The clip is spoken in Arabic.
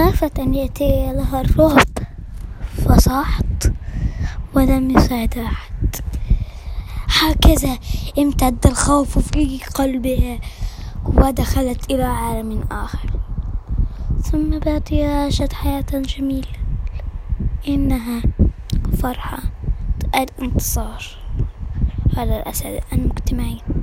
خافت أن يأتي لها الرعب فصاحت ولم يساعد أحد. هكذا امتد الخوف في قلبها ودخلت إلى عالم آخر. ثم بعد عاشت حياة جميلة إنها فرحة الانتصار على الأسد المجتمعين